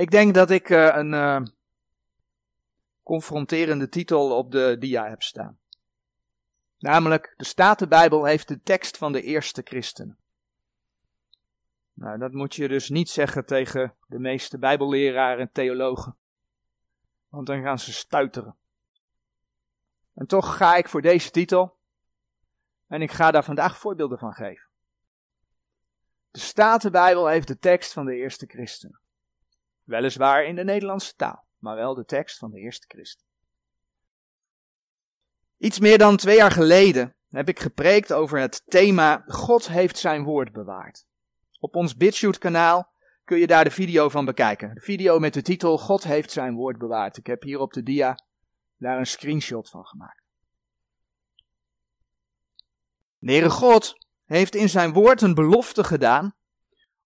Ik denk dat ik uh, een uh, confronterende titel op de dia heb staan. Namelijk, de Statenbijbel heeft de tekst van de eerste christenen. Nou, dat moet je dus niet zeggen tegen de meeste bijbelleraren en theologen. Want dan gaan ze stuiteren. En toch ga ik voor deze titel. En ik ga daar vandaag voorbeelden van geven. De Statenbijbel heeft de tekst van de eerste christenen. Weliswaar in de Nederlandse taal, maar wel de tekst van de eerste christen. Iets meer dan twee jaar geleden heb ik gepreekt over het thema God heeft zijn woord bewaard. Op ons BitShoot kanaal kun je daar de video van bekijken. De video met de titel God heeft zijn woord bewaard. Ik heb hier op de dia daar een screenshot van gemaakt. De Heere God heeft in zijn woord een belofte gedaan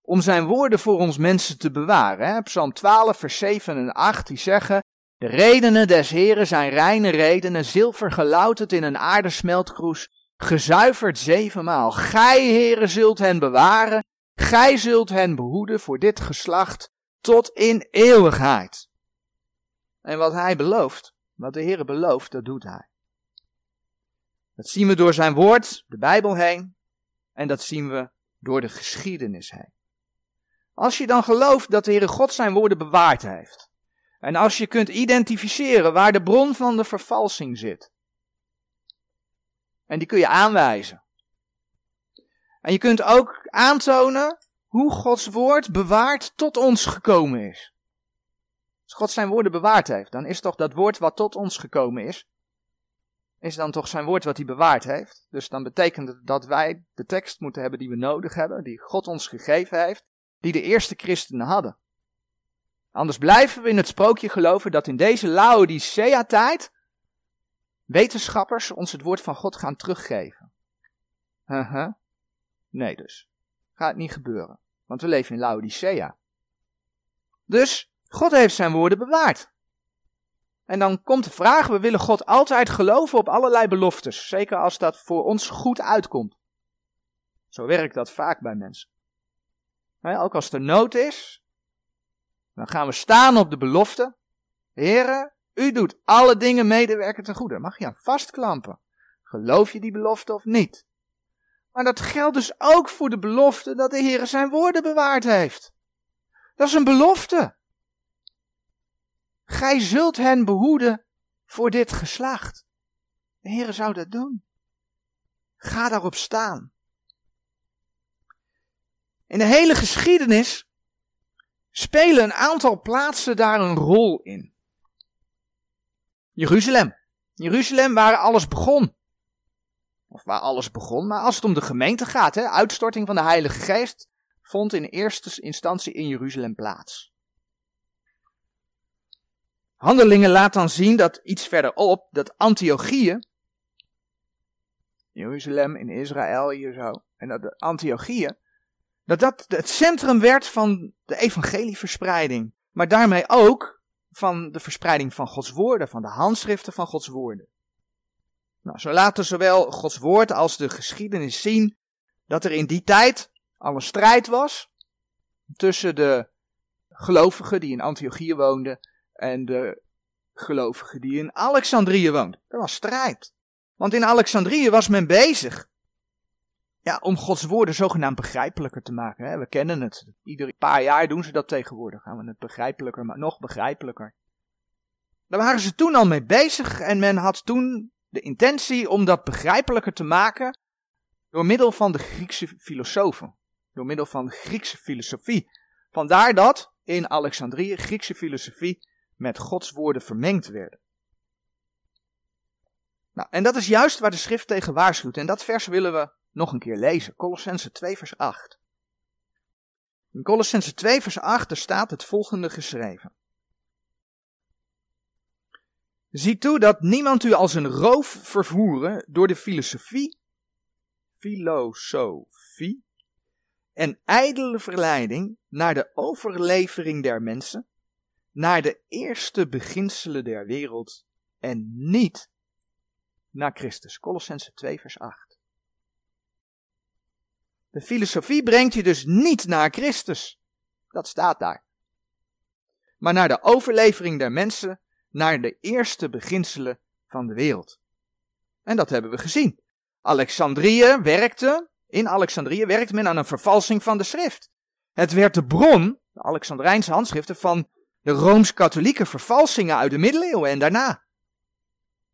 om zijn woorden voor ons mensen te bewaren. Hè? Psalm 12, vers 7 en 8, die zeggen, de redenen des Heren zijn reine redenen, zilver gelouterd in een aardesmeltkroes, gezuiverd zevenmaal. Gij, Heere, zult hen bewaren, gij zult hen behoeden voor dit geslacht tot in eeuwigheid. En wat hij belooft, wat de Heere belooft, dat doet hij. Dat zien we door zijn woord, de Bijbel heen, en dat zien we door de geschiedenis heen. Als je dan gelooft dat de Heere God zijn woorden bewaard heeft, en als je kunt identificeren waar de bron van de vervalsing zit, en die kun je aanwijzen. En je kunt ook aantonen hoe Gods woord bewaard tot ons gekomen is. Als God zijn woorden bewaard heeft, dan is toch dat woord wat tot ons gekomen is, is dan toch zijn woord wat hij bewaard heeft. Dus dan betekent het dat wij de tekst moeten hebben die we nodig hebben, die God ons gegeven heeft, die de eerste christenen hadden. Anders blijven we in het sprookje geloven dat in deze Laodicea-tijd wetenschappers ons het woord van God gaan teruggeven. Nee dus. Gaat niet gebeuren. Want we leven in Laodicea. Dus God heeft zijn woorden bewaard. En dan komt de vraag, we willen God altijd geloven op allerlei beloftes. Zeker als dat voor ons goed uitkomt. Zo werkt dat vaak bij mensen. Ook als er nood is, dan gaan we staan op de belofte. Heren, u doet alle dingen medewerken ten goede. Mag je aan vastklampen. Geloof je die belofte of niet? Maar dat geldt dus ook voor de belofte dat de Heer zijn woorden bewaard heeft. Dat is een belofte. Gij zult hen behoeden voor dit geslacht. De Heer zou dat doen. Ga daarop staan. In de hele geschiedenis spelen een aantal plaatsen daar een rol in. Jeruzalem. Jeruzalem waar alles begon. Of waar alles begon, maar als het om de gemeente gaat, hè, uitstorting van de Heilige Geest, vond in eerste instantie in Jeruzalem plaats. Handelingen laat dan zien dat iets verderop, dat Antiochieën, Jeruzalem in Israël hier zo, en dat de Antiochieën, dat dat het centrum werd van de evangelieverspreiding. Maar daarmee ook van de verspreiding van Gods woorden, van de handschriften van Gods woorden. Nou, zo laten zowel Gods woord als de geschiedenis zien dat er in die tijd al een strijd was tussen de gelovigen die in Antiochië woonden en de gelovigen die in Alexandrië woonden. Er was strijd. Want in Alexandrië was men bezig ja, om Gods woorden zogenaamd begrijpelijker te maken. Hè. We kennen het. Ieder paar jaar doen ze dat tegenwoordig. Gaan we het begrijpelijker, maar nog begrijpelijker. Daar waren ze toen al mee bezig en men had toen de intentie om dat begrijpelijker te maken door middel van de Griekse filosofen. Door middel van Griekse filosofie. Vandaar dat in Alexandrië Griekse filosofie met Gods woorden vermengd werden. Nou, en dat is juist waar de schrift tegen waarschuwt. En dat vers willen we nog een keer lezen. Colossense 2 vers 8. In Colossense 2 vers 8 er staat het volgende geschreven. Zie toe dat niemand u als een roof vervoeren door de filosofie, filosofie en ijdele verleiding naar de overlevering der mensen, naar de eerste beginselen der wereld en niet naar Christus. Colossense 2 vers 8. De filosofie brengt je dus niet naar Christus. Dat staat daar. maar naar de overlevering der mensen, naar de eerste beginselen van de wereld. En dat hebben we gezien. Alexandrië werkte, in Alexandrië werkte men aan een vervalsing van de schrift. Het werd de bron, de Alexandrijnse handschriften, van de rooms-katholieke vervalsingen uit de middeleeuwen en daarna.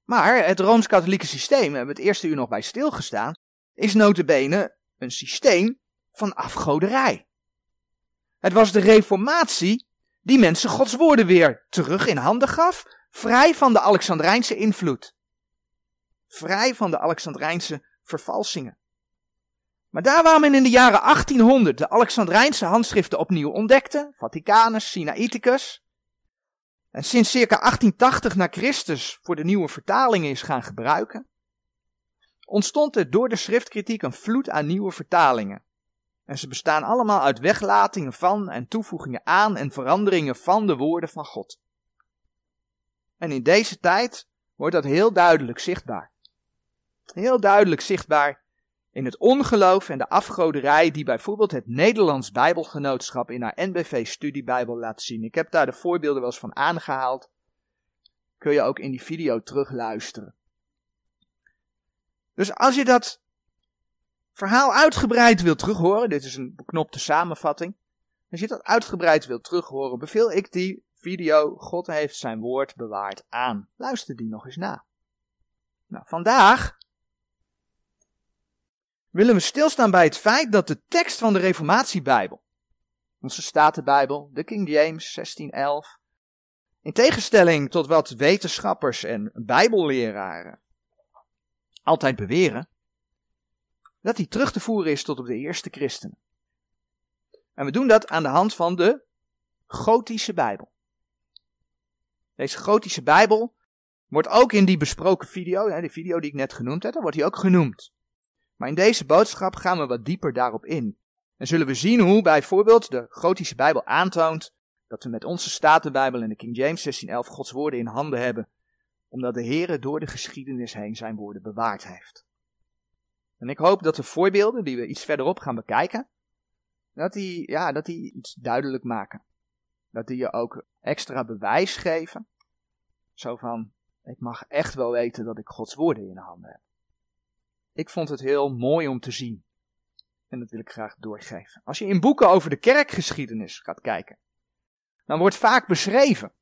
Maar het rooms-katholieke systeem, we hebben het eerste uur nog bij stilgestaan, is notabene een systeem van afgoderij. Het was de reformatie die mensen Gods woorden weer terug in handen gaf, vrij van de Alexandrijnse invloed. Vrij van de Alexandrijnse vervalsingen. Maar daar waar men in de jaren 1800 de Alexandrijnse handschriften opnieuw ontdekte, Vaticanus, Sinaiticus, en sinds circa 1880 na Christus voor de nieuwe vertalingen is gaan gebruiken, ontstond er door de schriftkritiek een vloed aan nieuwe vertalingen. En ze bestaan allemaal uit weglatingen van en toevoegingen aan en veranderingen van de woorden van God. En in deze tijd wordt dat heel duidelijk zichtbaar. Heel duidelijk zichtbaar in het ongeloof en de afgoderij die bijvoorbeeld het Nederlands Bijbelgenootschap in haar NBV studiebijbel laat zien. Ik heb daar de voorbeelden wel eens van aangehaald. Kun je ook in die video terugluisteren. Dus als je dat verhaal uitgebreid wilt terughoren, dit is een beknopte samenvatting. Als je dat uitgebreid wilt terughoren, beveel ik die video God heeft zijn woord bewaard aan. Luister die nog eens na. Nou, vandaag willen we stilstaan bij het feit dat de tekst van de Reformatiebijbel, onze Statenbijbel, de King James 1611, in tegenstelling tot wat wetenschappers en bijbelleraren altijd beweren, dat die terug te voeren is tot op de eerste christenen. En we doen dat aan de hand van de Gotische Bijbel. Deze Gotische Bijbel wordt ook in die besproken video, de video die ik net genoemd heb, wordt die ook genoemd. Maar in deze boodschap gaan we wat dieper daarop in. En zullen we zien hoe bijvoorbeeld de Gotische Bijbel aantoont dat we met onze Statenbijbel en de King James 1611 Gods woorden in handen hebben, omdat de Heere door de geschiedenis heen zijn woorden bewaard heeft. En ik hoop dat de voorbeelden die we iets verderop gaan bekijken, dat die, ja, dat die iets duidelijk maken. Dat die je ook extra bewijs geven. Zo van, ik mag echt wel weten dat ik Gods woorden in de handen heb. Ik vond het heel mooi om te zien. En dat wil ik graag doorgeven. Als je in boeken over de kerkgeschiedenis gaat kijken, dan wordt vaak beschreven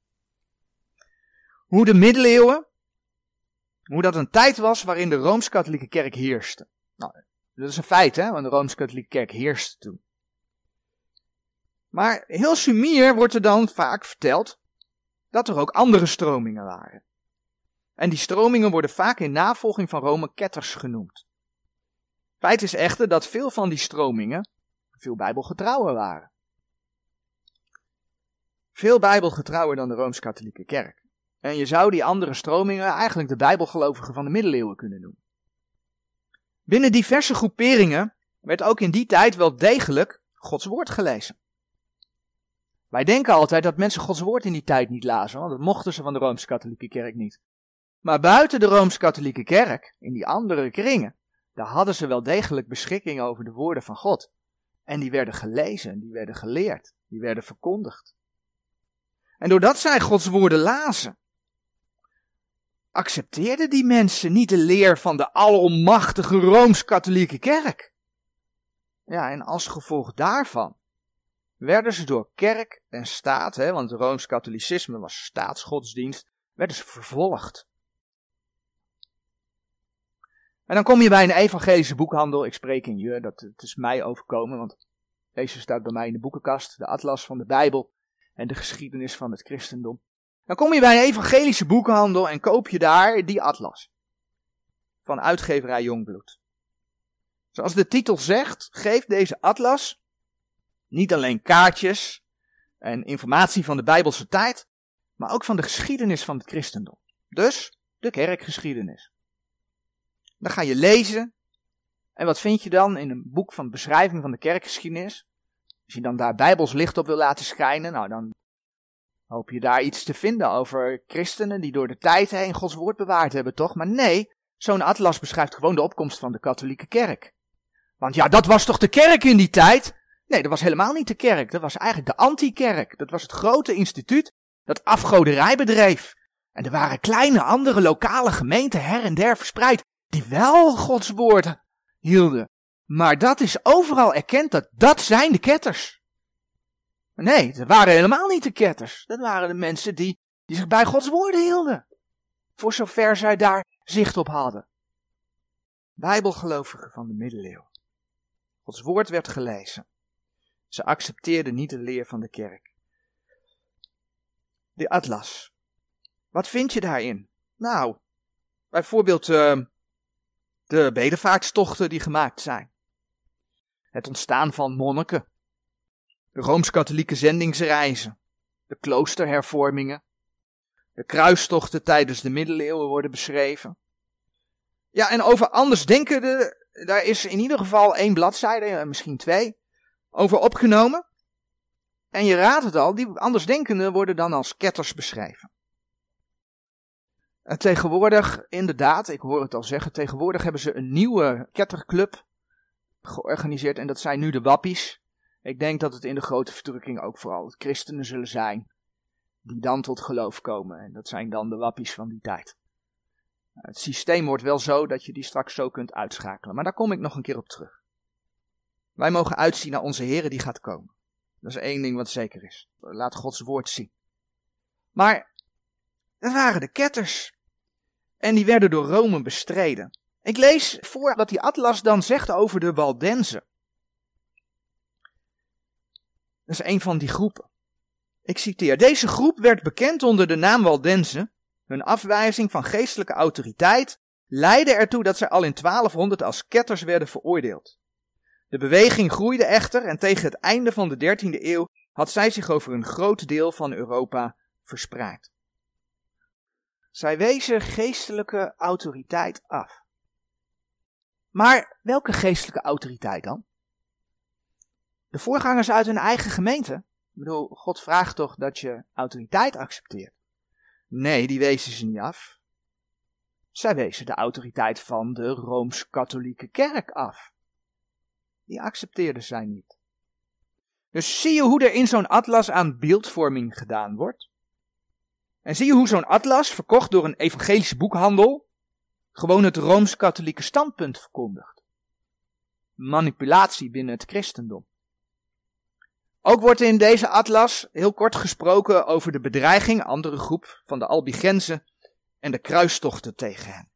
hoe de middeleeuwen, hoe dat een tijd was waarin de Rooms-Katholieke Kerk heerste. Nou, dat is een feit, hè, want de Rooms-Katholieke Kerk heerste toen. Maar heel sumier wordt er dan vaak verteld dat er ook andere stromingen waren. En die stromingen worden vaak in navolging van Rome ketters genoemd. Feit is echter dat veel van die stromingen veel bijbelgetrouwer waren. Veel bijbelgetrouwer dan de Rooms-Katholieke Kerk. En je zou die andere stromingen eigenlijk de bijbelgelovigen van de middeleeuwen kunnen noemen. Binnen diverse groeperingen werd ook in die tijd wel degelijk Gods woord gelezen. Wij denken altijd dat mensen Gods woord in die tijd niet lazen, want dat mochten ze van de Rooms-Katholieke Kerk niet. Maar buiten de Rooms-Katholieke Kerk, in die andere kringen, daar hadden ze wel degelijk beschikking over de woorden van God. En die werden gelezen, die werden geleerd, die werden verkondigd. En doordat zij Gods woorden lazen, accepteerden die mensen niet de leer van de alomachtige Rooms-Katholieke Kerk. Ja, en als gevolg daarvan werden ze door kerk en staat, hè, want Rooms-Katholicisme was staatsgodsdienst, werden ze vervolgd. En dan kom je bij een evangelische boekhandel. Ik spreek in je, dat het is mij overkomen, want deze staat bij mij in de boekenkast, de atlas van de Bijbel en de geschiedenis van het christendom. Dan kom je bij een evangelische boekhandel en koop je daar die atlas. Van uitgeverij Jongbloed. Zoals de titel zegt, geeft deze atlas niet alleen kaartjes en informatie van de Bijbelse tijd, maar ook van de geschiedenis van het christendom. Dus de kerkgeschiedenis. Dan ga je lezen. En wat vind je dan in een boek van beschrijving van de kerkgeschiedenis? Als je dan daar bijbels licht op wil laten schijnen, nou dan hoop je daar iets te vinden over christenen die door de tijd heen Gods woord bewaard hebben, toch? Maar nee, zo'n atlas beschrijft gewoon de opkomst van de katholieke kerk. Want ja, dat was toch de kerk in die tijd? Nee, dat was helemaal niet de kerk. Dat was eigenlijk de anti-kerk. Dat was het grote instituut dat afgoderij bedreef. En er waren kleine andere lokale gemeenten her en der verspreid, die wel Gods woord hielden. Maar dat is overal erkend dat dat zijn de ketters. Nee, dat waren helemaal niet de ketters. Dat waren de mensen die, die zich bij Gods woorden hielden. Voor zover zij daar zicht op hadden. Bijbelgelovigen van de middeleeuwen. Gods woord werd gelezen. Ze accepteerden niet de leer van de kerk. De atlas. Wat vind je daarin? Nou, bijvoorbeeld uh, de bedevaartstochten die gemaakt zijn. Het ontstaan van monniken. De rooms-katholieke zendingsreizen. De kloosterhervormingen. De kruistochten tijdens de middeleeuwen worden beschreven. Ja, en over anders denken, daar is in ieder geval één bladzijde, eh, misschien twee, over opgenomen. En je raadt het al, die andersdenkenden worden dan als ketters beschreven. En tegenwoordig, inderdaad, ik hoor het al zeggen, tegenwoordig hebben ze een nieuwe ketterclub georganiseerd en dat zijn nu de wappies. Ik denk dat het in de grote verdrukking ook vooral christenen zullen zijn die dan tot geloof komen. En dat zijn dan de wappies van die tijd. Het systeem wordt wel zo dat je die straks zo kunt uitschakelen, maar daar kom ik nog een keer op terug. Wij mogen uitzien naar onze Heer die gaat komen. Dat is één ding wat zeker is. Laat Gods woord zien. Maar dat waren de ketters. En die werden door Rome bestreden. Ik lees voor wat die atlas dan zegt over de Waldenzen. Dat is een van die groepen. Ik citeer: Deze groep werd bekend onder de naam Waldenzen. Hun afwijzing van geestelijke autoriteit leidde ertoe dat zij al in 1200 als ketters werden veroordeeld. De beweging groeide echter en tegen het einde van de 13e eeuw had zij zich over een groot deel van Europa verspreid. Zij wezen geestelijke autoriteit af. Maar welke geestelijke autoriteit dan? De voorgangers uit hun eigen gemeente. Ik bedoel, God vraagt toch dat je autoriteit accepteert? Nee, die wezen ze niet af. Zij wezen de autoriteit van de Rooms-Katholieke Kerk af. Die accepteerden zij niet. Dus zie je hoe er in zo'n atlas aan beeldvorming gedaan wordt? En zie je hoe zo'n atlas, verkocht door een evangelische boekhandel, gewoon het Rooms-Katholieke standpunt verkondigt? Manipulatie binnen het christendom. Ook wordt in deze atlas heel kort gesproken over de bedreiging, andere groep, van de Albigenzen en de kruistochten tegen hen.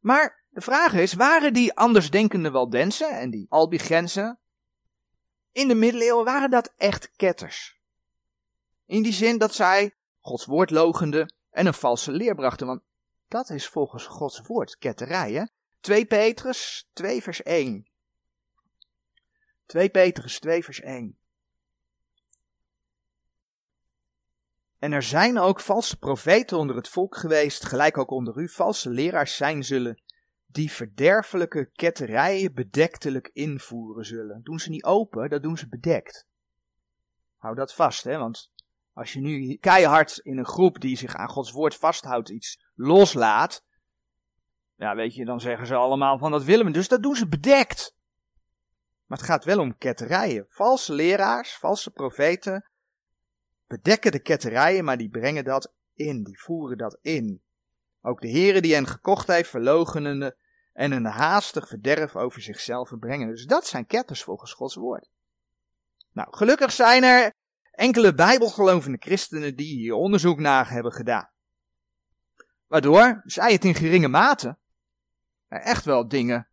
Maar de vraag is, waren die andersdenkende Waldensen en die Albigenzen in de middeleeuwen, waren dat echt ketters? In die zin dat zij Gods woord logenden en een valse leer brachten, want dat is volgens Gods woord ketterij, hè? 2 Petrus 2 vers 1. 2 Petrus 2 vers 1. En er zijn ook valse profeten onder het volk geweest, gelijk ook onder u valse leraars zijn zullen, die verderfelijke ketterijen bedektelijk invoeren zullen. Doen ze niet open, dat doen ze bedekt. Hou dat vast, hè, want als je nu keihard in een groep die zich aan Gods woord vasthoudt iets loslaat, ja, weet je, dan zeggen ze allemaal van dat willen we. Dus dat doen ze bedekt. Maar het gaat wel om ketterijen. Valse leraars, valse profeten bedekken de ketterijen, maar die brengen dat in, die voeren dat in. Ook de heren die hen gekocht heeft, verlogenende en een haastig verderf over zichzelf brengen. Dus dat zijn ketters volgens Gods woord. Nou, gelukkig zijn er enkele bijbelgelovende christenen die hier onderzoek naar hebben gedaan. Waardoor, zij het in geringe mate, echt wel dingen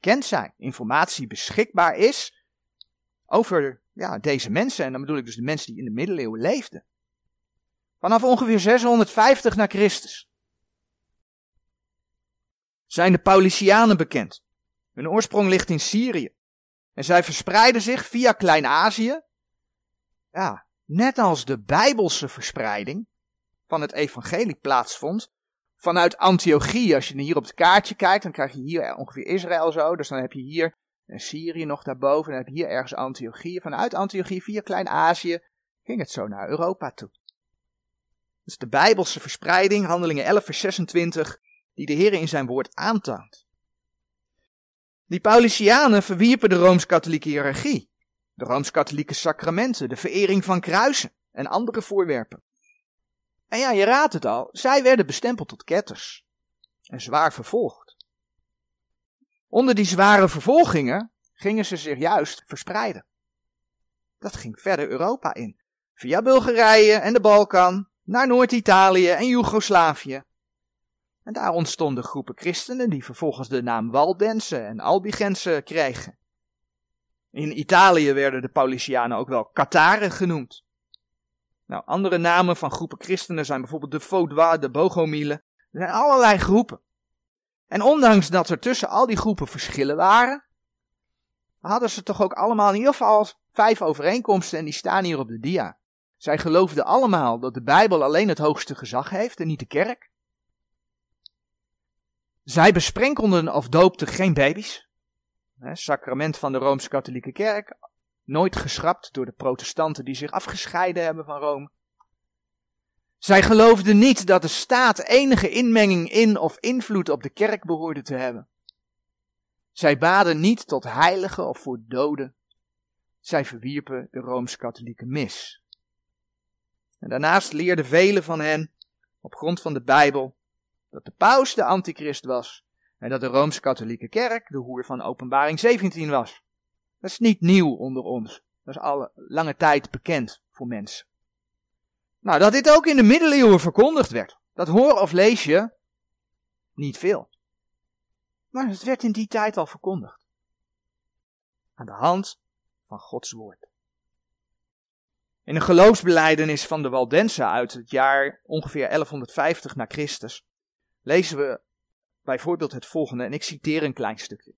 bekend zijn, informatie beschikbaar is over ja, deze mensen. En dan bedoel ik dus de mensen die in de middeleeuwen leefden. Vanaf ongeveer 650 na Christus zijn de Paulicianen bekend. Hun oorsprong ligt in Syrië. En zij verspreiden zich via Klein-Azië. Ja, net als de Bijbelse verspreiding van het evangelie plaatsvond, vanuit Antiochie. Als je hier op het kaartje kijkt, dan krijg je hier ongeveer Israël zo. Dus dan heb je hier Syrië nog daarboven. Dan heb je hier ergens Antiochie. Vanuit Antiochie via Klein-Azië ging het zo naar Europa toe. Dus de Bijbelse verspreiding, handelingen 11 vers 26, die de Heer in zijn woord aantoont. Die Paulicianen verwierpen de Rooms-Katholieke hiërarchie. de rooms-katholieke sacramenten, de verering van kruisen en andere voorwerpen. En ja, je raadt het al, zij werden bestempeld tot ketters en zwaar vervolgd. Onder die zware vervolgingen gingen ze zich juist verspreiden. Dat ging verder Europa in, via Bulgarije en de Balkan, naar Noord-Italië en Joegoslavië. En daar ontstonden groepen christenen die vervolgens de naam Waldense en Albigense kregen. In Italië werden de Paulicianen ook wel Kataren genoemd. Nou, andere namen van groepen christenen zijn bijvoorbeeld de Vaudois, de Bogomielen. Er zijn allerlei groepen. En ondanks dat er tussen al die groepen verschillen waren, hadden ze toch ook allemaal in ieder geval vijf overeenkomsten en die staan hier op de dia. Zij geloofden allemaal dat de Bijbel alleen het hoogste gezag heeft en niet de kerk. Zij besprenkelden of doopten geen baby's. Sacrament van de Rooms-Katholieke Kerk, nooit geschrapt door de protestanten die zich afgescheiden hebben van Rome. Zij geloofden niet dat de staat enige inmenging in of invloed op de kerk behoorde te hebben. Zij baden niet tot heiligen of voor doden. Zij verwierpen de Rooms-Katholieke mis. En daarnaast leerden velen van hen, op grond van de Bijbel, dat de paus de antichrist was en dat de Rooms-Katholieke Kerk de hoer van Openbaring 17 was. Dat is niet nieuw onder ons. Dat is al lange tijd bekend voor mensen. Nou, dat dit ook in de middeleeuwen verkondigd werd, dat hoor of lees je niet veel. Maar het werd in die tijd al verkondigd. Aan de hand van Gods woord. In een geloofsbeleidenis van de Waldense uit het jaar ongeveer 1150 na Christus lezen we bijvoorbeeld het volgende, en ik citeer een klein stukje.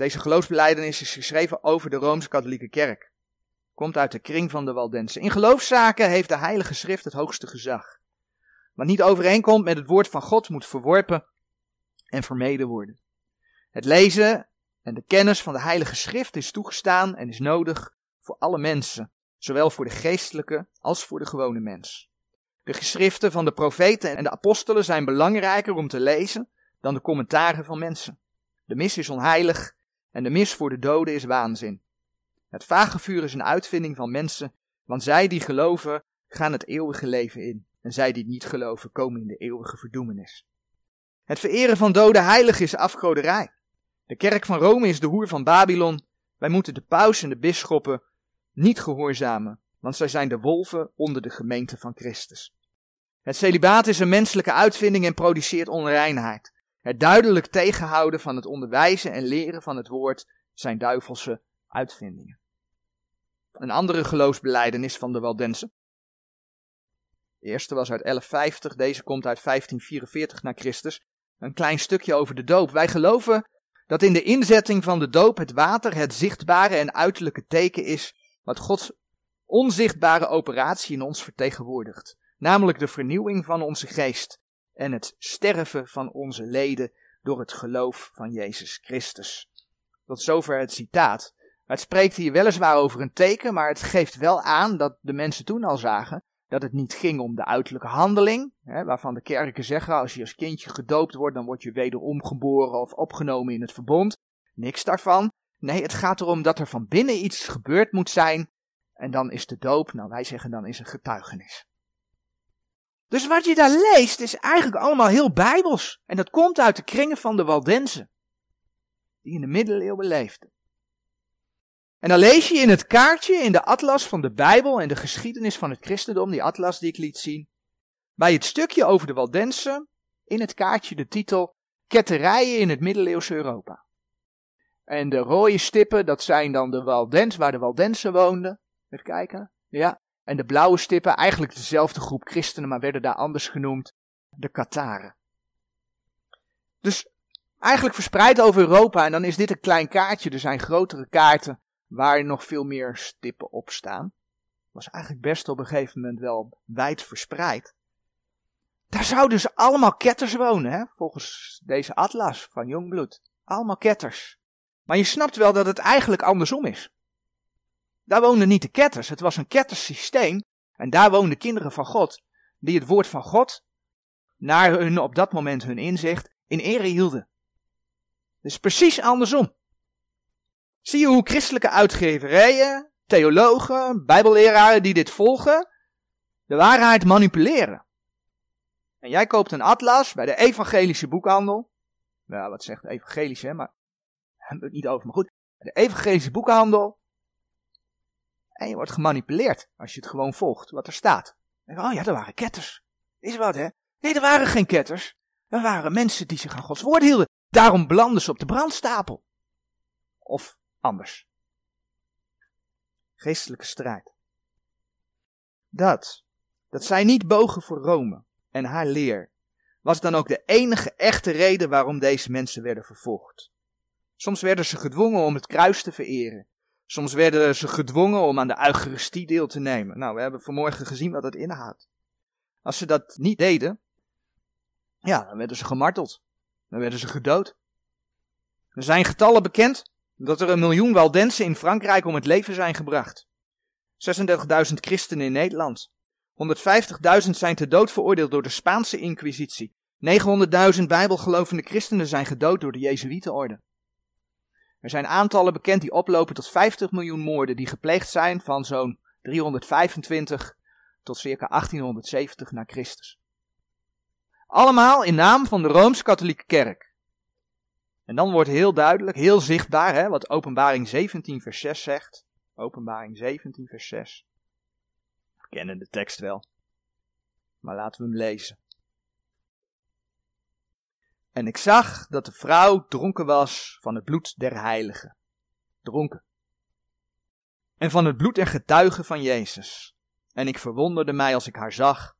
Deze geloofsbeleidenis is geschreven over de Rooms-Katholieke Kerk. Komt uit de kring van de Waldense. In geloofszaken heeft de Heilige Schrift het hoogste gezag. Wat niet overeenkomt met het woord van God moet verworpen en vermeden worden. Het lezen en de kennis van de Heilige Schrift is toegestaan en is nodig voor alle mensen, zowel voor de geestelijke als voor de gewone mens. De geschriften van de profeten en de apostelen zijn belangrijker om te lezen dan de commentaren van mensen. De mis is onheilig en de mis voor de doden is waanzin. Het vagevuur is een uitvinding van mensen, want zij die geloven gaan het eeuwige leven in, en zij die niet geloven komen in de eeuwige verdoemenis. Het vereren van doden heilig is afgoderij. De kerk van Rome is de hoer van Babylon. Wij moeten de paus en de bisschoppen niet gehoorzamen, want zij zijn de wolven onder de gemeente van Christus. Het celibaat is een menselijke uitvinding en produceert onreinheid. Het duidelijk tegenhouden van het onderwijzen en leren van het woord zijn duivelse uitvindingen. Een andere geloofsbeleidenis van de Waldense. De eerste was uit 1150, deze komt uit 1544 na Christus. Een klein stukje over de doop. Wij geloven dat in de inzetting van de doop het water het zichtbare en uiterlijke teken is wat Gods onzichtbare operatie in ons vertegenwoordigt, namelijk de vernieuwing van onze geest en het sterven van onze leden door het geloof van Jezus Christus. Tot zover het citaat. Het spreekt hier weliswaar over een teken, maar het geeft wel aan dat de mensen toen al zagen dat het niet ging om de uiterlijke handeling, hè, waarvan de kerken zeggen als je als kindje gedoopt wordt, dan word je wederom geboren of opgenomen in het verbond. Niks daarvan. Nee, het gaat erom dat er van binnen iets gebeurd moet zijn. En dan is de doop, nou wij zeggen dan is een getuigenis. Dus wat je daar leest is eigenlijk allemaal heel bijbels. En dat komt uit de kringen van de Waldenzen. Die in de middeleeuwen leefden. En dan lees je in het kaartje, in de atlas van de Bijbel en de geschiedenis van het christendom, die atlas die ik liet zien, bij het stukje over de Waldensen, in het kaartje de titel Ketterijen in het middeleeuwse Europa. En de rode stippen, dat zijn dan de Waldens, waar de Waldensen woonden. Even kijken. Ja. En de blauwe stippen, eigenlijk dezelfde groep christenen, maar werden daar anders genoemd. De Kataren. Dus eigenlijk verspreid over Europa. En dan is dit een klein kaartje. Er zijn grotere kaarten waar nog veel meer stippen op staan. Was eigenlijk best op een gegeven moment wel wijd verspreid. Daar zouden dus allemaal ketters wonen, hè? volgens deze atlas van Jongbloed. Allemaal ketters. Maar je snapt wel dat het eigenlijk andersom is. Daar woonden niet de ketters, het was een kettersysteem. En daar woonden kinderen van God, die het woord van God, naar hun op dat moment hun inzicht, in ere hielden. Dus precies andersom. Zie je hoe christelijke uitgeverijen theologen, bijbelleraren die dit volgen, de waarheid manipuleren. En jij koopt een atlas bij de evangelische boekhandel. Nou, wat zegt evangelische, hè, maar hebben het niet over. Maar goed, de evangelische boekhandel. En je wordt gemanipuleerd als je het gewoon volgt, wat er staat. En, oh ja, er waren ketters. Is wat, hè? Nee, er waren geen ketters. Er waren mensen die zich aan Gods woord hielden. Daarom belanden ze op de brandstapel. Of anders. Geestelijke strijd. Dat, dat zij niet bogen voor Rome en haar leer, was dan ook de enige echte reden waarom deze mensen werden vervolgd. Soms werden ze gedwongen om het kruis te vereren. Soms werden ze gedwongen om aan de Eucharistie deel te nemen. Nou, we hebben vanmorgen gezien wat dat inhoudt. Als ze dat niet deden, ja, dan werden ze gemarteld. Dan werden ze gedood. Er zijn getallen bekend dat er een miljoen Waldensen in Frankrijk om het leven zijn gebracht. 36.000 christenen in Nederland. 150.000 zijn te dood veroordeeld door de Spaanse Inquisitie. 900.000 bijbelgelovende christenen zijn gedood door de Jezuïetenorde. Er zijn aantallen bekend die oplopen tot 50 miljoen moorden die gepleegd zijn van zo'n 325 tot circa 1870 na Christus. Allemaal in naam van de Rooms-Katholieke Kerk. En dan wordt heel duidelijk, heel zichtbaar, hè, wat Openbaring 17 vers 6 zegt. Openbaring 17 vers 6. We kennen de tekst wel. Maar laten we hem lezen. En ik zag dat de vrouw dronken was van het bloed der heiligen. Dronken. En van het bloed der getuigen van Jezus. En ik verwonderde mij als ik haar zag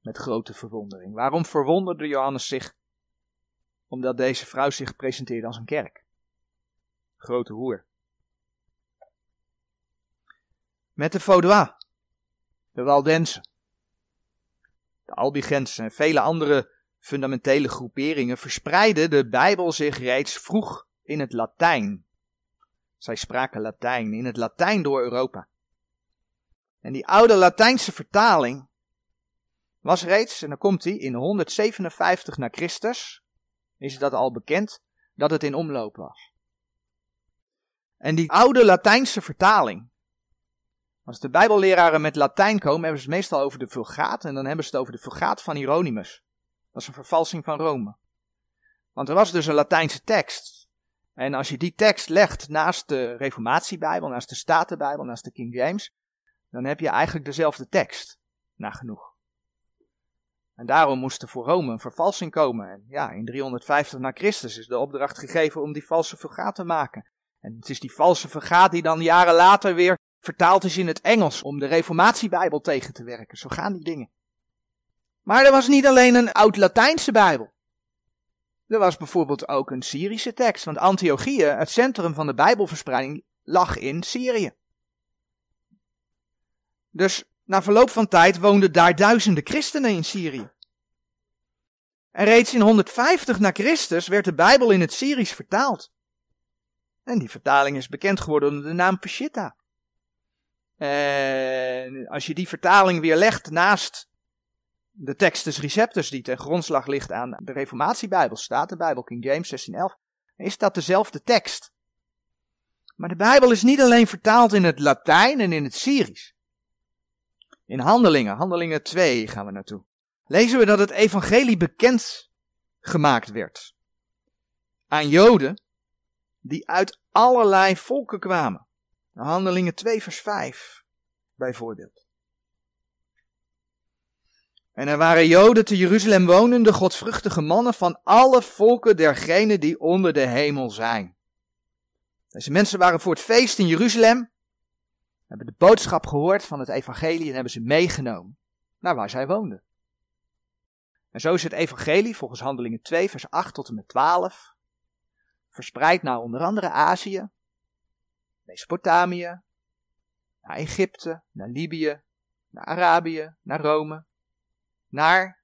met grote verwondering. Waarom verwonderde Johannes zich? Omdat deze vrouw zich presenteerde als een kerk. Grote hoer. Met de Vaudois, de Waldensen, de Albigensen en vele andere fundamentele groeperingen verspreidde de Bijbel zich reeds vroeg in het Latijn. Zij spraken Latijn, in het Latijn door Europa. En die oude Latijnse vertaling was reeds, en dan komt hij, in 157 na Christus, is dat al bekend, dat het in omloop was. En die oude Latijnse vertaling, als de Bijbelleraren met Latijn komen, hebben ze het meestal over de Vulgaat, en dan hebben ze het over de Vulgaat van Hieronymus. Dat is een vervalsing van Rome. Want er was dus een Latijnse tekst. En als je die tekst legt naast de Reformatiebijbel, naast de Statenbijbel, naast de King James, dan heb je eigenlijk dezelfde tekst. Nagenoeg. En daarom moest er voor Rome een vervalsing komen. En ja, in 350 na Christus is de opdracht gegeven om die valse vergaat te maken. En het is die valse vergaat die dan jaren later weer vertaald is in het Engels om de Reformatiebijbel tegen te werken. Zo gaan die dingen. Maar er was niet alleen een oud-Latijnse Bijbel. Er was bijvoorbeeld ook een Syrische tekst, want Antiochië, het centrum van de Bijbelverspreiding, lag in Syrië. Dus na verloop van tijd woonden daar duizenden christenen in Syrië. En reeds in 150 na Christus werd de Bijbel in het Syrisch vertaald. En die vertaling is bekend geworden onder de naam Peshitta. En als je die vertaling weer legt naast de Textus Receptus die ten grondslag ligt aan de Reformatiebijbel, staat de Bijbel King James 1611, is dat dezelfde tekst. Maar de Bijbel is niet alleen vertaald in het Latijn en in het Syrisch. In Handelingen, Handelingen 2 gaan we naartoe, lezen we dat het evangelie bekend gemaakt werd aan Joden die uit allerlei volken kwamen. Handelingen 2 vers 5 bijvoorbeeld. En er waren Joden te Jeruzalem wonende, godsvruchtige mannen van alle volken dergenen die onder de hemel zijn. Deze mensen waren voor het feest in Jeruzalem hebben de boodschap gehoord van het evangelie en hebben ze meegenomen naar waar zij woonden. En zo is het evangelie volgens Handelingen 2 vers 8 tot en met 12 verspreid naar onder andere Azië, Mesopotamië, naar Egypte, naar Libië, naar Arabië, naar Rome, naar,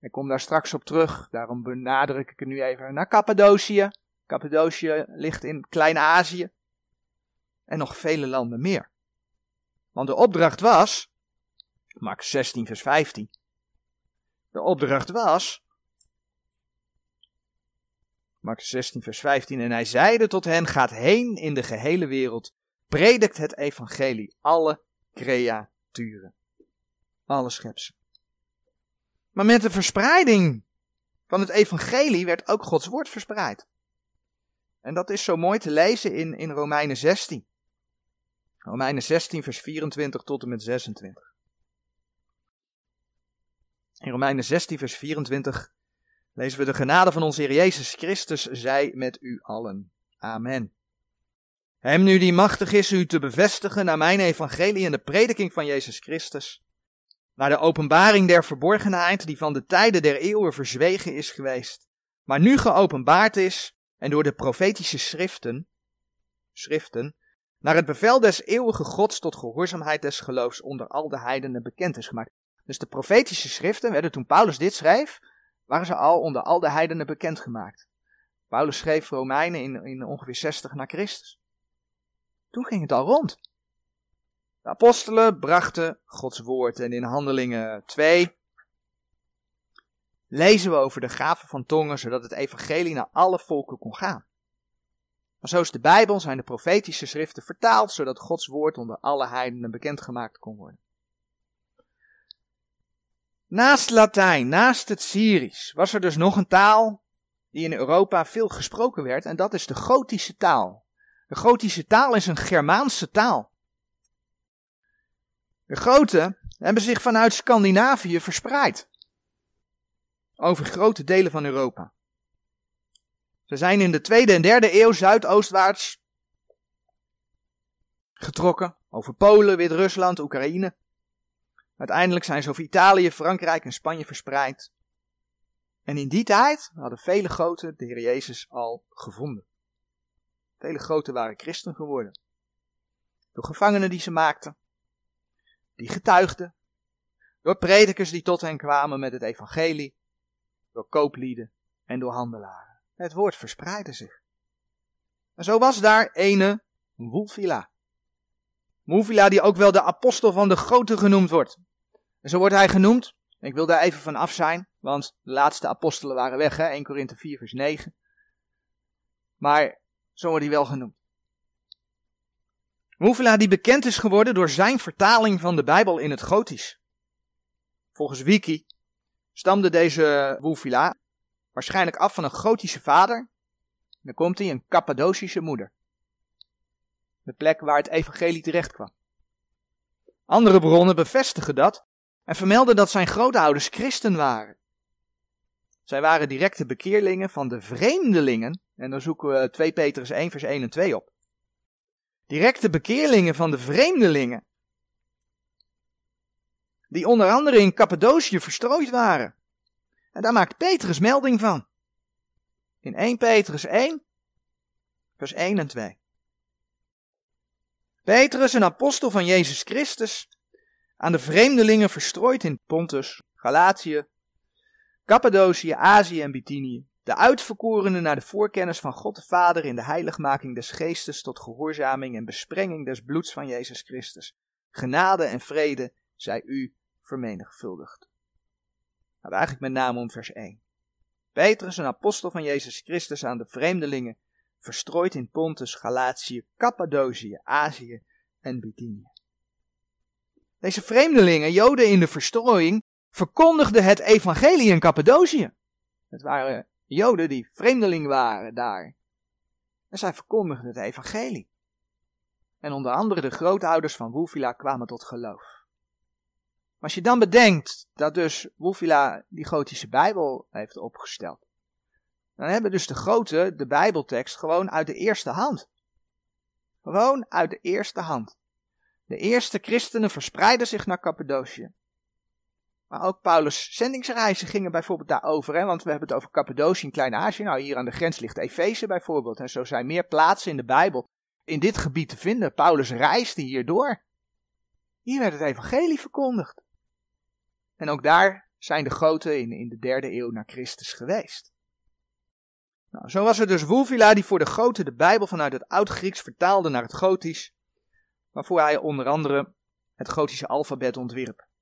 ik kom daar straks op terug, daarom benadruk ik het nu even, naar Cappadocië. Cappadocië ligt in Klein-Azië en nog vele landen meer. Want de opdracht was, Mark 16, vers 15. De opdracht was, Mark 16, vers 15, en hij zeide tot hen, gaat heen in de gehele wereld, predikt het evangelie alle creaturen. Alle schepselen. Maar met de verspreiding van het evangelie werd ook Gods woord verspreid. En dat is zo mooi te lezen in, in Romeinen 16. Romeinen 16, vers 24 tot en met 26. In Romeinen 16, vers 24 lezen we de genade van onze Heer Jezus Christus zij met u allen. Amen. Hem nu die machtig is u te bevestigen naar mijn evangelie en de prediking van Jezus Christus, naar de openbaring der verborgenheid die van de tijden der eeuwen verzwegen is geweest, maar nu geopenbaard is en door de profetische schriften, schriften, naar het bevel des eeuwige Gods tot gehoorzaamheid des geloofs onder al de heidenen bekend is gemaakt. Dus de profetische schriften werden toen Paulus dit schreef, waren ze al onder al de heidenen bekendgemaakt. Paulus schreef Romeinen in, in ongeveer 60 na Christus. Toen ging het al rond. De apostelen brachten Gods woord en in Handelingen 2 lezen we over de gaven van tongen, zodat het evangelie naar alle volken kon gaan. Maar zo is de Bijbel, zijn de profetische schriften vertaald, zodat Gods woord onder alle heidenen bekendgemaakt kon worden. Naast Latijn, naast het Syrisch, was er dus nog een taal die in Europa veel gesproken werd, en dat is de Gotische taal. De Gotische taal is een Germaanse taal. De Goten hebben zich vanuit Scandinavië verspreid over grote delen van Europa. Ze zijn in de tweede en derde eeuw zuidoostwaarts getrokken over Polen, Wit-Rusland, Oekraïne. Uiteindelijk zijn ze over Italië, Frankrijk en Spanje verspreid. En in die tijd hadden vele groten de Heer Jezus al gevonden. Vele groten waren christen geworden. Door gevangenen die ze maakten, die getuigden, door predikers die tot hen kwamen met het evangelie, door kooplieden en door handelaren. Het woord verspreidde zich. En zo was daar ene Wulfila. Wulfila die ook wel de apostel van de grote genoemd wordt. En zo wordt hij genoemd. Ik wil daar even van af zijn, want de laatste apostelen waren weg, hè? 1 Korinthe 4 vers 9. Maar zo wordt hij wel genoemd. Wulfila die bekend is geworden door zijn vertaling van de Bijbel in het Gotisch. Volgens Wiki stamde deze Wulfila waarschijnlijk af van een Gotische vader. Dan komt hij een Cappadocische moeder. De plek waar het evangelie terecht kwam. Andere bronnen bevestigen dat en vermelden dat zijn grootouders christen waren. Zij waren directe bekeerlingen van de vreemdelingen, en dan zoeken we 2 Petrus 1 vers 1 en 2 op. Directe bekeerlingen van de vreemdelingen die onder andere in Cappadocië verstrooid waren. En daar maakt Petrus melding van. In 1 Petrus 1, vers 1 en 2. Petrus, een apostel van Jezus Christus, aan de vreemdelingen verstrooid in Pontus, Galatië, Cappadocië, Azië en Bithynië, de uitverkorenen naar de voorkennis van God de Vader in de heiligmaking des geestes tot gehoorzaming en besprenging des bloeds van Jezus Christus. Genade en vrede zij u vermenigvuldigd. Nou, eigenlijk met name om vers 1. Petrus, een apostel van Jezus Christus aan de vreemdelingen, verstrooid in Pontus, Galatië, Cappadocië, Azië en Bithynië. Deze vreemdelingen, Joden in de verstrooiing, verkondigden het evangelie in Cappadocië. Het waren Joden die vreemdeling waren daar. En zij verkondigden het evangelie. En onder andere de grootouders van Woefila kwamen tot geloof als je dan bedenkt dat dus Wolfila die gotische Bijbel heeft opgesteld, dan hebben dus de grote de Bijbeltekst gewoon uit de eerste hand. Gewoon uit de eerste hand. De eerste christenen verspreidden zich naar Cappadocië. Maar ook Paulus' zendingsreizen gingen bijvoorbeeld daarover, hè, want we hebben het over Cappadocië in Klein-Azië. Nou, hier aan de grens ligt Efeze bijvoorbeeld. En zo zijn meer plaatsen in de Bijbel in dit gebied te vinden. Paulus reisde hier door. Hier werd het evangelie verkondigd. En ook daar zijn de groten in, de derde eeuw na Christus geweest. Nou, zo was er dus Wulfila die voor de goten de Bijbel vanuit het Oud-Grieks vertaalde naar het Gotisch, waarvoor hij onder andere het Gotische alfabet ontwierp.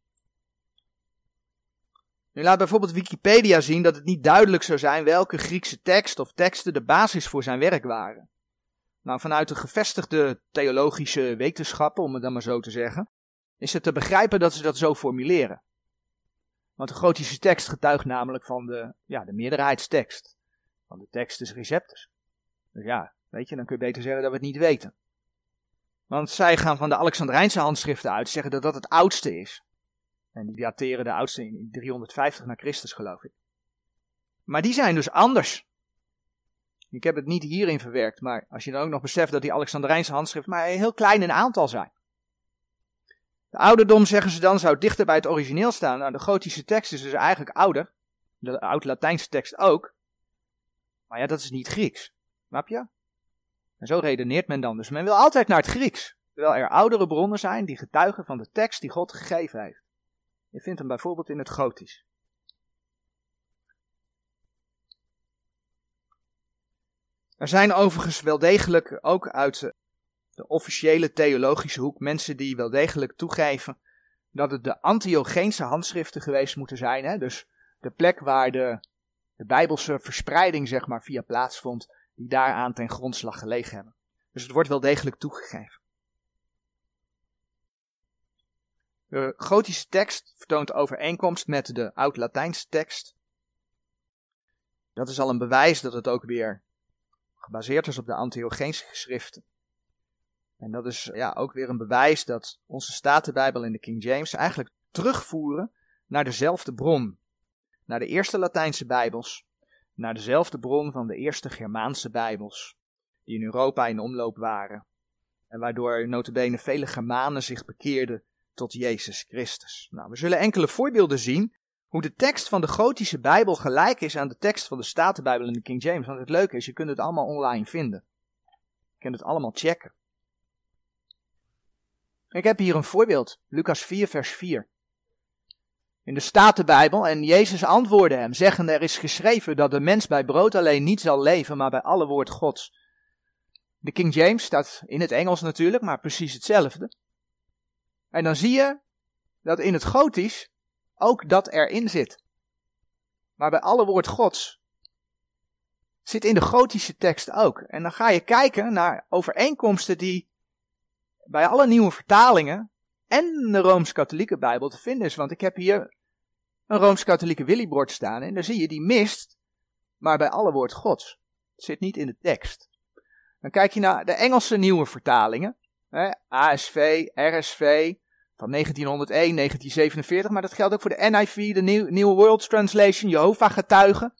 Nu laat bijvoorbeeld Wikipedia zien dat het niet duidelijk zou zijn welke Griekse tekst of teksten de basis voor zijn werk waren. Nou, vanuit de gevestigde theologische wetenschappen, om het dan maar zo te zeggen, is het te begrijpen dat ze dat zo formuleren. Want de gotische tekst getuigt namelijk van de, ja, de meerderheidstekst. Van de textus receptus. Dus ja, weet je, dan kun je beter zeggen dat we het niet weten. Want zij gaan van de Alexandrijnse handschriften uit, zeggen dat dat het oudste is. En die dateren de oudste in 350 na Christus, geloof ik. Maar die zijn dus anders. Ik heb het niet hierin verwerkt, maar als je dan ook nog beseft dat die Alexandrijnse handschriften maar heel klein in aantal zijn. De ouderdom, zeggen ze dan, zou dichter bij het origineel staan. Nou, de gotische tekst is dus eigenlijk ouder. De oud-Latijnse tekst ook. Maar ja, dat is niet Grieks. Snap je? En zo redeneert men dan. Dus men wil altijd naar het Grieks. Terwijl er oudere bronnen zijn die getuigen van de tekst die God gegeven heeft. Je vindt hem bijvoorbeeld in het Gotisch. Er zijn overigens wel degelijk ook uit de officiële theologische hoek mensen die wel degelijk toegeven dat het de Antiogeense handschriften geweest moeten zijn. Hè? Dus de plek waar de, de Bijbelse verspreiding zeg maar via plaatsvond, die daaraan ten grondslag gelegen hebben. Dus het wordt wel degelijk toegegeven. De gotische tekst vertoont overeenkomst met de oud-Latijnse tekst. Dat is al een bewijs dat het ook weer gebaseerd is op de Antiocheense geschriften. En dat is ja, ook weer een bewijs dat onze Statenbijbel en de King James eigenlijk terugvoeren naar dezelfde bron. Naar de eerste Latijnse Bijbels, naar dezelfde bron van de eerste Germaanse Bijbels, die in Europa in omloop waren. En waardoor notabene vele Germanen zich bekeerden tot Jezus Christus. Nou, we zullen enkele voorbeelden zien hoe de tekst van de Gotische Bijbel gelijk is aan de tekst van de Statenbijbel en de King James. Want het leuke is, je kunt het allemaal online vinden. Je kunt het allemaal checken. Ik heb hier een voorbeeld, Lucas 4, vers 4. In de Statenbijbel, en Jezus antwoordde hem, zeggende, er is geschreven dat de mens bij brood alleen niet zal leven, maar bij alle woord Gods. De King James staat in het Engels natuurlijk, maar precies hetzelfde. En dan zie je dat in het Gotisch ook dat erin zit. Maar bij alle woord Gods zit in de Gotische tekst ook. En dan ga je kijken naar overeenkomsten die bij alle nieuwe vertalingen en de Rooms-Katholieke Bijbel te vinden is. Want ik heb hier een Rooms-Katholieke Willybord staan en daar zie je die mist, maar bij alle woord Gods. Het zit niet in de tekst. Dan kijk je naar de Engelse nieuwe vertalingen. Hè, ASV, RSV, van 1901, 1947, maar dat geldt ook voor de NIV, de New, World Translation, Jehovah-getuigen.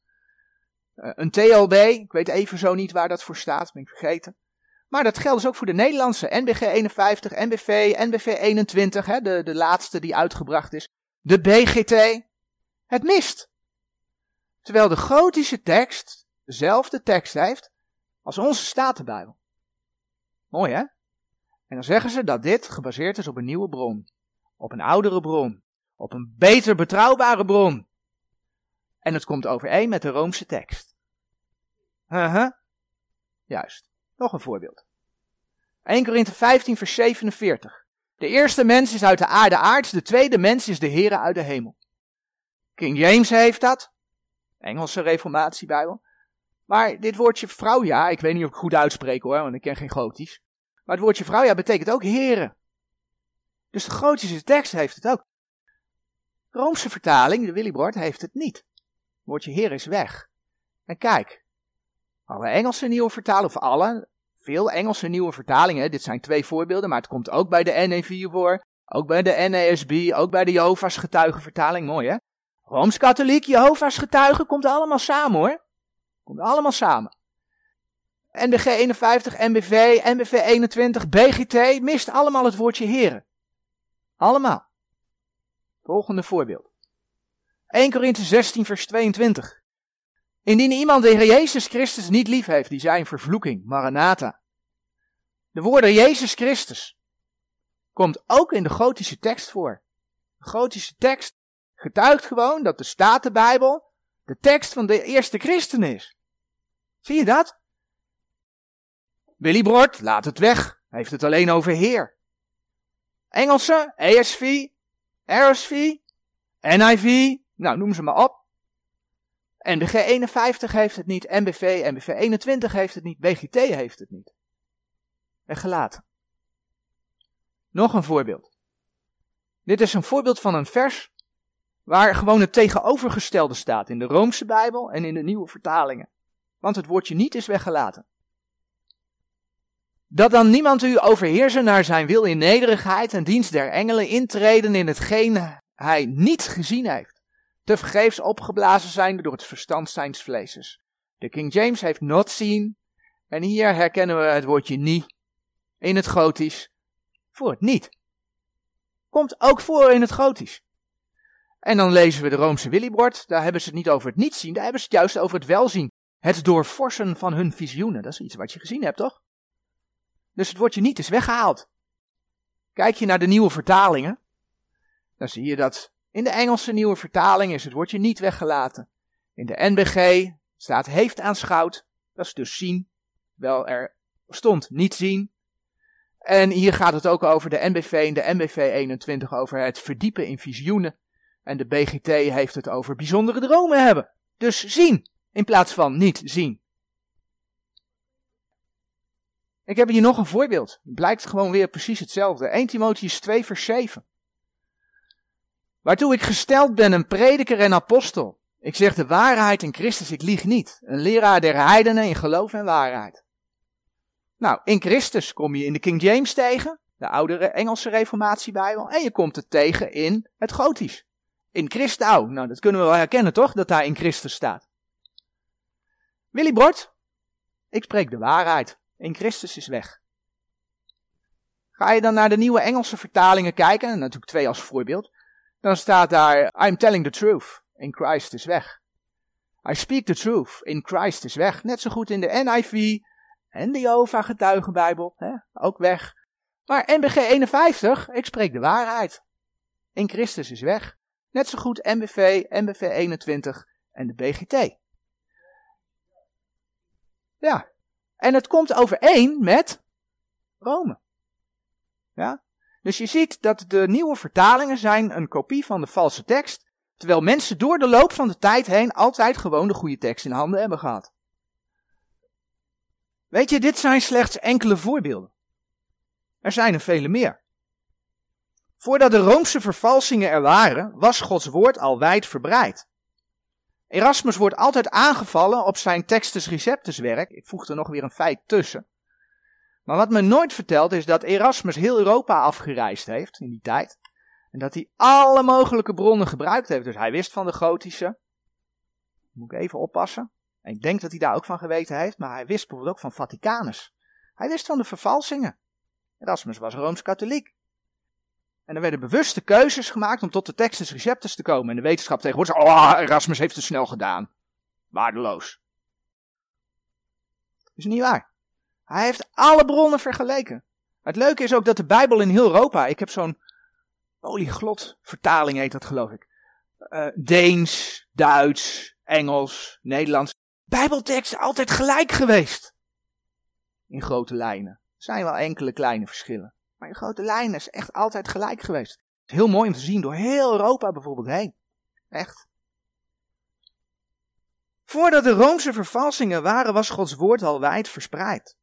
Uh, een TLB, ik weet even zo niet waar dat voor staat, ben ik vergeten. Maar dat geldt dus ook voor de Nederlandse NBG 51, NBV, NBV 21, hè, de, de laatste die uitgebracht is. De BGT. Het mist. Terwijl de gotische tekst dezelfde tekst heeft als onze Statenbijbel. Mooi hè? En dan zeggen ze dat dit gebaseerd is op een nieuwe bron. Op een oudere bron. Op een beter betrouwbare bron. En het komt overeen met de Roomse tekst. Uh -huh. Juist. Nog een voorbeeld. 1 Korinthe 15 vers 47. De eerste mens is uit de aarde aards, de tweede mens is de Here uit de hemel. King James heeft dat. Engelse reformatiebijbel. Maar dit woordje vrouw, ja, ik weet niet of ik het goed uitspreek hoor, want ik ken geen gotisch. Maar het woordje vrouw, ja, betekent ook heren. Dus de gotische tekst heeft het ook. De Roomse vertaling, de Willybord, heeft het niet. Het woordje heer is weg. En kijk, alle Engelse nieuwe vertalingen, of alle, veel Engelse nieuwe vertalingen, dit zijn twee voorbeelden, maar het komt ook bij de NEV voor, ook bij de NASB, ook bij de Jehovah's getuigenvertaling, mooi hè? Rooms-katholiek, Jehovah's getuigen, komt allemaal samen hoor. Komt allemaal samen. NBG 51, MBV, MBV 21, BGT, mist allemaal het woordje heren. Allemaal. Volgende voorbeeld. 1 Korinthe 16 vers 22. Indien iemand Heer Jezus Christus niet lief heeft, die zijn vervloeking, Maranatha. De woorden Jezus Christus komt ook in de gotische tekst voor. De gotische tekst getuigt gewoon dat de Statenbijbel de tekst van de eerste christen is. Zie je dat? Willy Brort, laat het weg. Heeft het alleen over Heer. Engelse, ESV, RSV, NIV, nou noem ze maar op. NBG 51 heeft het niet, MBV, MBV 21 heeft het niet, BGT heeft het niet. weggelaten. Nog een voorbeeld. Dit is een voorbeeld van een vers waar gewoon het tegenovergestelde staat in de Roomse Bijbel en in de nieuwe vertalingen. Want het woordje niet is weggelaten. Dat dan niemand u overheersen naar zijn wil in nederigheid en dienst der engelen intreden in hetgeen hij niet gezien heeft. Te vergeefs opgeblazen zijn door het verstand zijns vleeses. De King James heeft not seen. En hier herkennen we het woordje niet in het Gotisch voor het niet. Komt ook voor in het Gotisch. En dan lezen we de Roomse Willibord, daar hebben ze het niet over het niet zien, daar hebben ze het juist over het welzien. Het doorforsen van hun visioenen, dat is iets wat je gezien hebt, toch? Dus het woordje niet is weggehaald. Kijk je naar de nieuwe vertalingen, dan zie je dat in de Engelse nieuwe vertaling is het woordje niet weggelaten. In de NBG staat heeft aanschouwd, dat is dus zien, wel er stond niet zien. En hier gaat het ook over de NBV en de NBV 21 over het verdiepen in visioenen. En de BGT heeft het over bijzondere dromen hebben. Dus zien, in plaats van niet zien. Ik heb hier nog een voorbeeld. Het blijkt gewoon weer precies hetzelfde. 1 Timotheus 2 vers 7. Waartoe ik gesteld ben een prediker en apostel. Ik zeg de waarheid in Christus, ik lieg niet. Een leraar der heidenen in geloof en waarheid. Nou, in Christus kom je in de King James tegen, de oudere Engelse reformatiebijbel, en je komt het tegen in het Gotisch. In Christou, nou dat kunnen we wel herkennen toch, dat daar in Christus staat. Willy Bord, ik spreek de waarheid. In Christus is weg. Ga je dan naar de nieuwe Engelse vertalingen kijken, en natuurlijk twee als voorbeeld, dan staat daar, I'm telling the truth, in Christ is weg. I speak the truth, in Christ is weg. Net zo goed in de NIV en de Jehovah getuigenbijbel, hè, ook weg. Maar NBG 51, ik spreek de waarheid. In Christus is weg. Net zo goed MBV, MBV 21 en de BGT. Ja. En het komt overeen met Rome. Ja. Dus je ziet dat de nieuwe vertalingen zijn een kopie van de valse tekst, terwijl mensen door de loop van de tijd heen altijd gewoon de goede tekst in handen hebben gehad. Weet je, dit zijn slechts enkele voorbeelden. Er zijn er vele meer. Voordat de Roomse vervalsingen er waren, was Gods woord al wijd verbreid. Erasmus wordt altijd aangevallen op zijn Textus Receptus werk. Ik voeg er nog weer een feit tussen. Maar wat me nooit vertelt is dat Erasmus heel Europa afgereisd heeft in die tijd. En dat hij alle mogelijke bronnen gebruikt heeft. Dus hij wist van de gotische. Moet ik even oppassen. En ik denk dat hij daar ook van geweten heeft. Maar hij wist bijvoorbeeld ook van Vaticanus. Hij wist van de vervalsingen. Erasmus was Rooms-Katholiek. En er werden bewuste keuzes gemaakt om tot de Textus Receptus te komen. En de wetenschap tegenwoordig zei, oh, Erasmus heeft het snel gedaan. Waardeloos. Is niet waar. Hij heeft alle bronnen vergeleken. Het leuke is ook dat de Bijbel in heel Europa, ik heb zo'n olieglot vertaling heet dat geloof ik. Uh, Deens, Duits, Engels, Nederlands. Bijbelteksten altijd gelijk geweest. In grote lijnen. Er zijn wel enkele kleine verschillen. Maar in grote lijnen is echt altijd gelijk geweest. Het is heel mooi om te zien door heel Europa bijvoorbeeld heen. Echt. Voordat de Roomse vervalsingen waren, was Gods woord al wijd verspreid.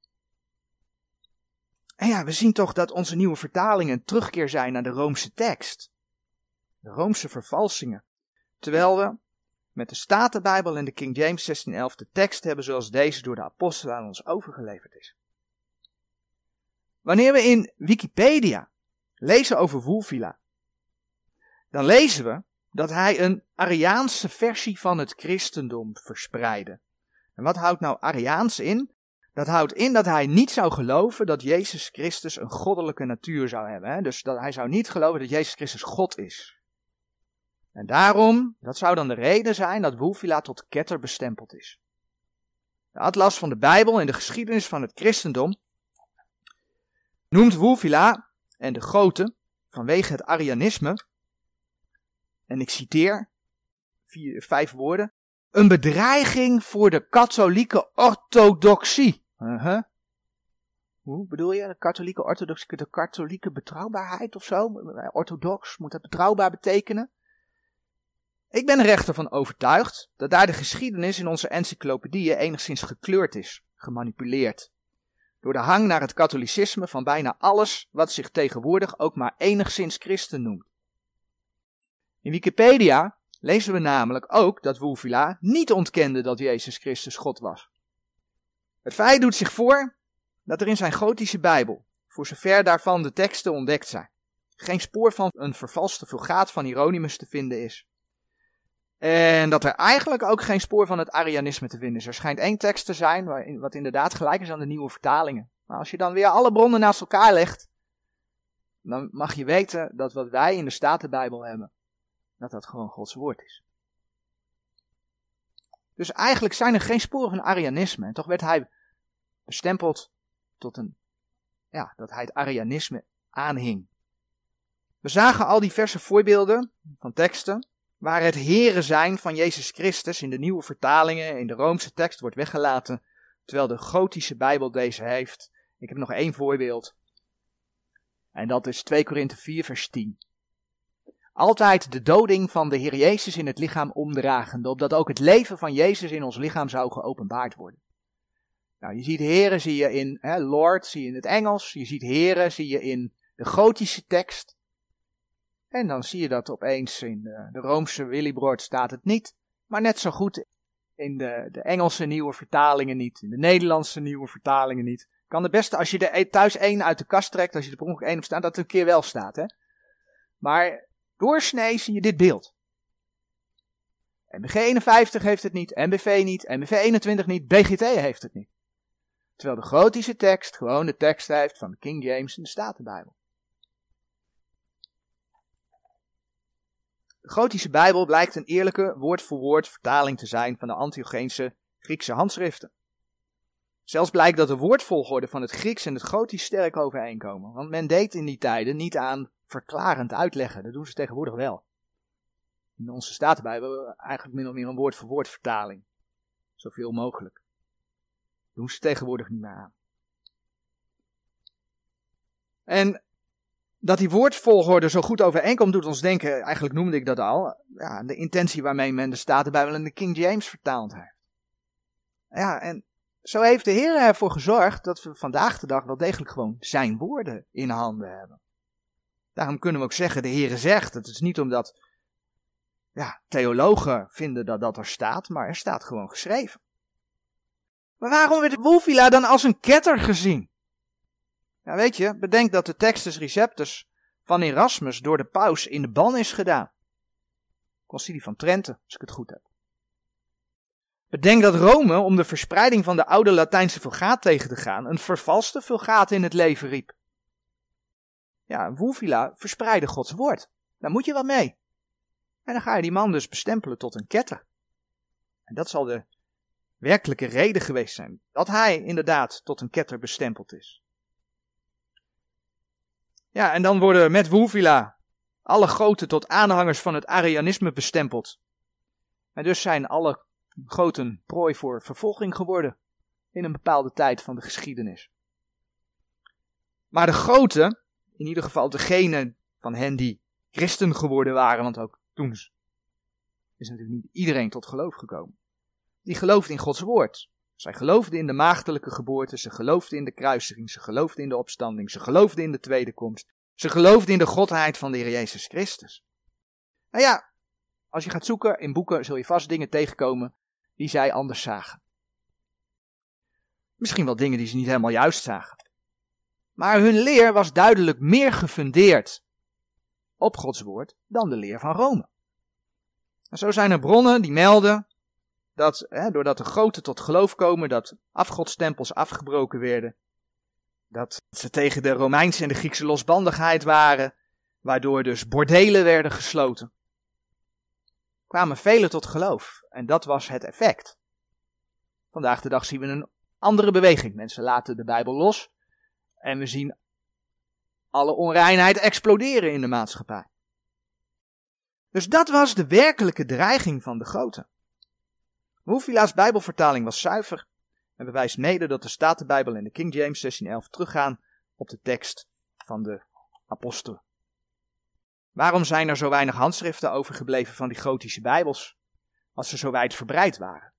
En ja, we zien toch dat onze nieuwe vertalingen een terugkeer zijn naar de Roomse tekst. De Roomse vervalsingen. Terwijl we met de Statenbijbel en de King James 1611 de tekst hebben zoals deze door de apostelen aan ons overgeleverd is. Wanneer we in Wikipedia lezen over Wulfila, dan lezen we dat hij een Ariaanse versie van het christendom verspreidde. En wat houdt nou Ariaans in? Dat houdt in dat hij niet zou geloven dat Jezus Christus een goddelijke natuur zou hebben. Hè? Dus dat hij zou niet geloven dat Jezus Christus God is. En daarom, dat zou dan de reden zijn dat Wulfila tot ketter bestempeld is. De atlas van de Bijbel en de geschiedenis van het christendom noemt Wulfila en de Goten vanwege het Arianisme, en ik citeer vier, vijf woorden, een bedreiging voor de katholieke orthodoxie. Uh -huh. Hoe bedoel je? De katholieke orthodoxie, de katholieke betrouwbaarheid of zo? Orthodox, moet dat betrouwbaar betekenen? Ik ben er echter van overtuigd dat daar de geschiedenis in onze encyclopedieën enigszins gekleurd is, gemanipuleerd. Door de hang naar het katholicisme van bijna alles wat zich tegenwoordig ook maar enigszins christen noemt. In Wikipedia lezen we namelijk ook dat Wulfila niet ontkende dat Jezus Christus God was. Het feit doet zich voor dat er in zijn gotische Bijbel, voor zover daarvan de teksten ontdekt zijn, geen spoor van een vervalste vulgaat van Hieronymus te vinden is. En dat er eigenlijk ook geen spoor van het Arianisme te vinden is. Er schijnt één tekst te zijn, wat inderdaad gelijk is aan de nieuwe vertalingen. Maar als je dan weer alle bronnen naast elkaar legt, dan mag je weten dat wat wij in de Statenbijbel hebben, dat dat gewoon Gods woord is. Dus eigenlijk zijn er geen sporen van Arianisme. En toch werd hij bestempeld tot een, ja, dat hij het Arianisme aanhing. We zagen al diverse voorbeelden van teksten waar het heren zijn van Jezus Christus in de nieuwe vertalingen, in de Roomse tekst wordt weggelaten, terwijl de gotische Bijbel deze heeft. Ik heb nog één voorbeeld. En dat is 2 Korinthe 4 vers 10. Altijd de doding van de Heer Jezus in het lichaam omdragende, opdat ook het leven van Jezus in ons lichaam zou geopenbaard worden. Nou, je ziet heren zie je in hè, Lord, zie je in het Engels, je ziet heren zie je in de gotische tekst. En dan zie je dat opeens in de, de Roomse Willibrord staat het niet, maar net zo goed in de, de Engelse nieuwe vertalingen niet, in de Nederlandse nieuwe vertalingen niet. Kan het beste als je er e- thuis één uit de kast trekt, als je er per ongeluk één op dat het een keer wel staat. Hè? Maar doorsnee zie je dit beeld. MBG 51 heeft het niet, MBV niet, MBV 21 niet, BGT heeft het niet. Terwijl de gotische tekst gewoon de tekst heeft van de King James en de Statenbijbel. Gotische Bijbel blijkt een eerlijke woord-voor-woord vertaling te zijn van de Antiocheense Griekse handschriften. Zelfs blijkt dat de woordvolgorde van het Grieks en het Gotisch sterk overeenkomen, want men deed in die tijden niet aan verklarend uitleggen, dat doen ze tegenwoordig wel. In onze Statenbijbel eigenlijk min of meer een woord-voor-woord vertaling, zoveel mogelijk. Dat doen ze tegenwoordig niet meer aan. En dat die woordvolgorde zo goed overeenkomt, doet ons denken, eigenlijk noemde ik dat al, ja, de intentie waarmee men de Statenbijbel in de King James vertaald heeft. Ja, en zo heeft de Heer ervoor gezorgd dat we vandaag de dag wel degelijk gewoon zijn woorden in handen hebben. Daarom kunnen we ook zeggen, de Heer zegt, het is niet omdat ja, theologen vinden dat dat er staat, maar er staat gewoon geschreven. Maar waarom werd Wolfila dan als een ketter gezien? Ja, weet je, bedenk dat de Textus Receptus van Erasmus door de paus in de ban is gedaan. Concilie van Trente, als ik het goed heb. Bedenk dat Rome, om de verspreiding van de oude Latijnse vulgaat tegen te gaan, een vervalste vulgaat in het leven riep. Ja, Wulfila verspreidde Gods woord. Daar moet je wat mee. En dan ga je die man dus bestempelen tot een ketter. En dat zal de werkelijke reden geweest zijn dat hij inderdaad tot een ketter bestempeld is. Ja, en dan worden met Wulfila alle goten tot aanhangers van het Arianisme bestempeld. En dus zijn alle goten prooi voor vervolging geworden in een bepaalde tijd van de geschiedenis. Maar de goten, in ieder geval degene van hen die christen geworden waren, want ook toen is natuurlijk niet iedereen tot geloof gekomen. Die geloofden in Gods woord. Zij geloofden in de maagdelijke geboorte, ze geloofden in de kruisiging, ze geloofden in de opstanding, ze geloofden in de tweede komst. Ze geloofden in de godheid van de Heer Jezus Christus. Nou ja, als je gaat zoeken in boeken zul je vast dingen tegenkomen die zij anders zagen. Misschien wel dingen die ze niet helemaal juist zagen. Maar hun leer was duidelijk meer gefundeerd op Gods woord dan de leer van Rome. En zo zijn er bronnen die melden dat, hè, doordat de groten tot geloof komen, dat afgodstempels afgebroken werden. Dat ze tegen de Romeinse en de Griekse losbandigheid waren, waardoor dus bordelen werden gesloten. Kwamen velen tot geloof en dat was het effect. Vandaag de dag zien we een andere beweging. Mensen laten de Bijbel los en we zien alle onreinheid exploderen in de maatschappij. Dus dat was de werkelijke dreiging van de goten. Hoefila's Bijbelvertaling was zuiver en bewijst mede dat de Statenbijbel en de King James 1611 teruggaan op de tekst van de apostelen. Waarom zijn er zo weinig handschriften overgebleven van die gotische Bijbels, als ze zo wijd verbreid waren?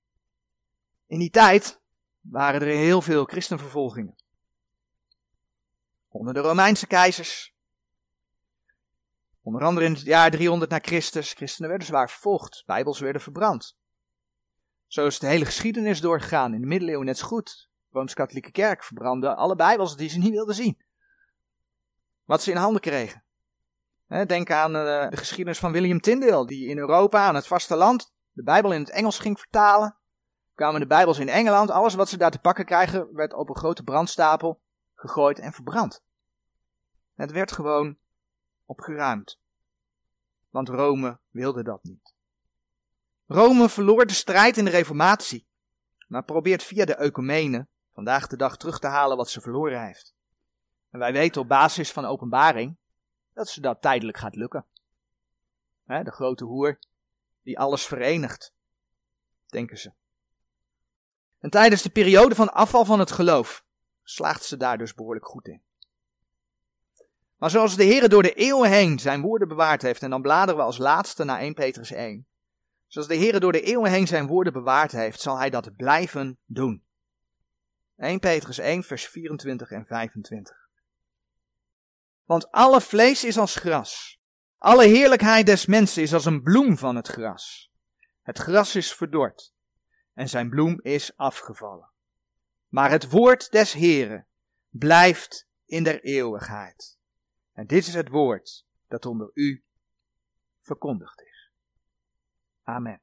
In die tijd waren er heel veel christenvervolgingen. onder de Romeinse keizers. Onder andere in het jaar 300 na Christus. Christenen werden zwaar vervolgd, bijbels werden verbrand. Zo is de hele geschiedenis doorgegaan. In de middeleeuwen net zo goed. De Rooms-Katholieke Kerk verbrandde alle bijbels die ze niet wilden zien. Wat ze in handen kregen. Denk aan eh, de geschiedenis van William Tyndale, die in Europa aan het vasteland de Bijbel in het Engels ging vertalen. Kwamen de Bijbels in Engeland, alles wat ze daar te pakken krijgen, werd op een grote brandstapel gegooid en verbrand. Het werd gewoon opgeruimd. Want Rome wilde dat niet. Rome verloor de strijd in de Reformatie, maar probeert via de ecumenen vandaag de dag terug te halen wat ze verloren heeft. En wij weten op basis van openbaring dat ze dat tijdelijk gaat lukken. de grote hoer die alles verenigt, denken ze. En tijdens de periode van afval van het geloof slaagt ze daar dus behoorlijk goed in. Maar zoals de Heer door de eeuwen heen zijn woorden bewaard heeft, en dan bladeren we als laatste naar 1 Petrus 1. Zoals de Heer door de eeuwen heen zijn woorden bewaard heeft, zal hij dat blijven doen. 1 Petrus 1, vers 24 en 25. Want alle vlees is als gras. Alle heerlijkheid des mensen is als een bloem van het gras. Het gras is verdord en zijn bloem is afgevallen. Maar het woord des Heren blijft in der eeuwigheid. En dit is het woord dat onder u verkondigd is. Amen.